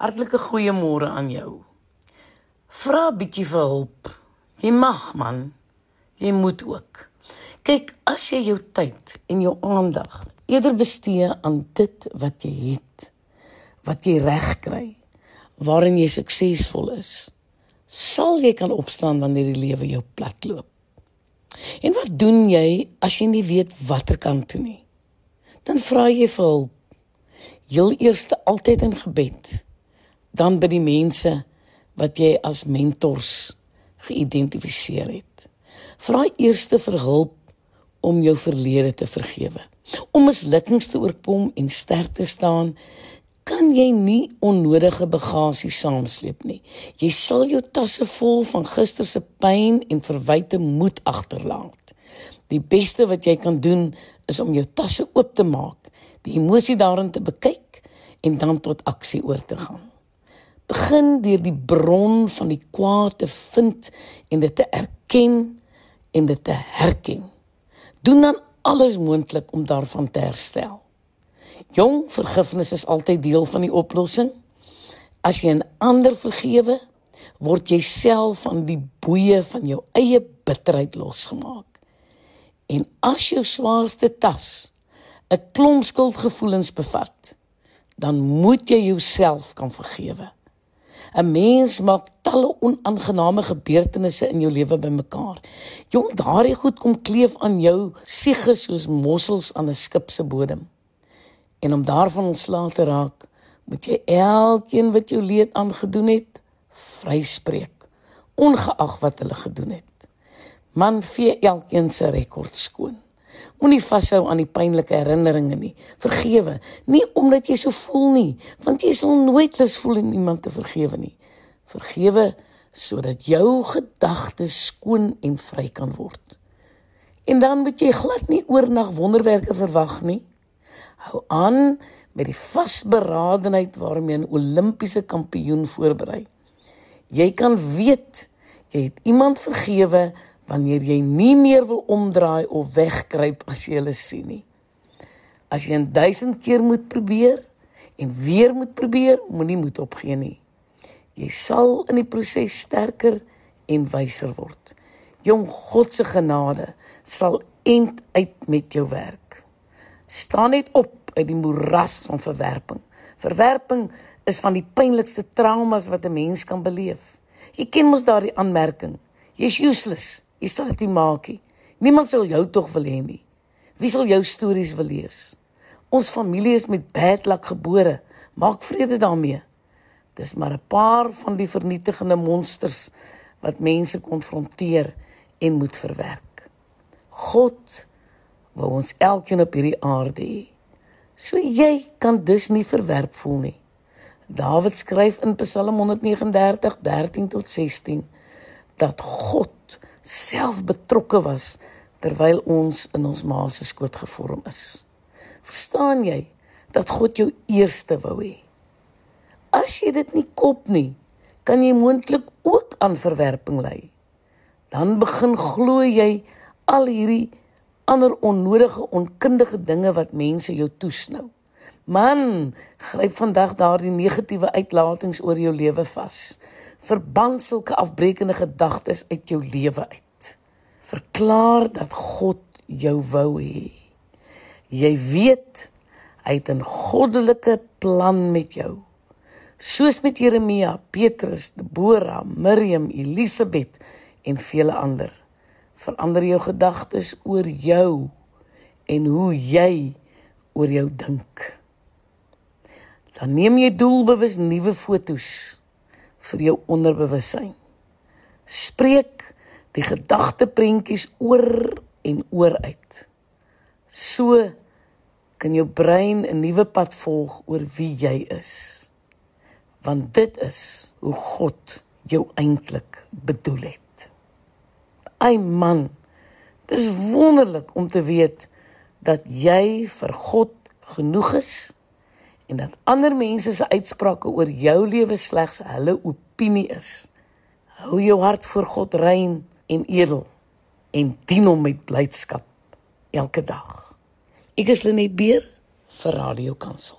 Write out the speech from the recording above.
Hartlike goeiemôre aan jou. Vra 'n bietjie vir hulp. Jy mag man. Jy moet ook. Kyk, as jy jou tyd en jou aandag eerder bestee aan dit wat jy het, wat jy reg kry, waarin jy suksesvol is, sal jy kan opstaan wanneer die lewe jou platloop. En wat doen jy as jy nie weet watter kant toe nie? Dan vra jy vir hulp. Heel eers altyd in gebed, dan by die mense wat jy as mentors geïdentifiseer het. Vra eers vir hulp om jou verlede te vergewe. Om mislukkings te oorkom en sterk te staan, kan jy nie onnodige bagasie saamsleep nie. Jy sal jou tasse vol van gister se pyn en verwyte moed agterlaat. Die beste wat jy kan doen is om jou tasse oop te maak, die emosie daarin te bekyk en dan tot aksie oor te gaan. Begin deur die bron van die kwaad te vind en dit te erken en dit te herken. Doen dan alles moontlik om daarvan te herstel. Jong, vergifnis is altyd deel van die oplossing. As jy 'n ander vergewe, word jy self van die boeye van jou eie bitterheid losgemaak. En as jou swaarste tas 'n klomp skuldgevoelens bevat, dan moet jy jouself kan vergewe. 'n Mens maak talle onaangename gebeurtenisse in jou lewe bymekaar. Jong, daardie goed kom kleef aan jou siege soos mossels aan 'n skip se bodem. En om daarvan ontslae te raak, moet jy elkeen wat jou leed aangedoen het, vryspreek, ongeag wat hulle gedoen het. Man vee elkeen se rekord skoon. Moenie vashou aan die pynlike herinneringe nie. Vergewe, nie omdat jy so voel nie, want jy sal nooit lus voel om iemand te vergewe nie. Vergewe sodat jou gedagtes skoon en vry kan word. En dan moet jy glad nie oornag wonderwerke verwag nie. Hou aan met die vasberadenheid waarmee 'n Olimpiese kampioen voorberei. Jy kan weet jy het iemand vergewe wanneer jy nie meer wil omdraai of wegkruip as jy hulle sien nie. As jy 1000 keer moet probeer en weer moet probeer, moenie moed opgee nie. Jy sal in die proses sterker en wyser word. Jong God se genade sal eind uit met jou werk. Staan net op uit die moeras van verwerping. Verwerping is van die pynlikste traumas wat 'n mens kan beleef. Jy ken mos daardie aanmerking. Jy's useless. Jy sal dit nie maak nie. Niemand sal jou tog wil hê nie. Wie sal jou stories wil lees? Ons familie is met bad luck gebore. Maak vrede daarmee. Dis maar 'n paar van die vernietigende monsters wat mense konfronteer en moet verwerk. God wou ons elkeen op hierdie aarde hê. So jy kan dus nie verwerp voel nie. Dawid skryf in Psalm 139:13 tot 16 dat God self betrokke was terwyl ons in ons ma se skoot gevorm is. Verstaan jy dat God jou eerste wou hê? As jy dit nie kop nie, kan jy moontlik ook aan verwerping ly. Dan begin glo jy al hierdie ander onnodige onkundige dinge wat mense jou toesnou. Man, gryp vandag daardie negatiewe uitlatings oor jou lewe vas. Verban sulke afbreekende gedagtes uit jou lewe uit. Verklaar dat God jou wou hê. Jy weet hy het 'n goddelike plan met jou. Soos met Jeremia, Petrus, Deborah, Miriam, Elisabet en vele ander verander jou gedagtes oor jou en hoe jy oor jou dink. Dan neem jy doelbewus nuwe fotos vir jou onderbewussyn. Spreek die gedagteprentjies oor en oor uit. So kan jou brein 'n nuwe pad volg oor wie jy is. Want dit is hoe God jou eintlik bedoel het. Ai man, dis wonderlik om te weet dat jy vir God genoeg is en dat ander mense se uitsprake oor jou lewe slegs hulle opinie is. Hou jou hart voor God rein en edel en dien hom met blydskap elke dag. Ek is Lenet Beer vir Radio Kansel.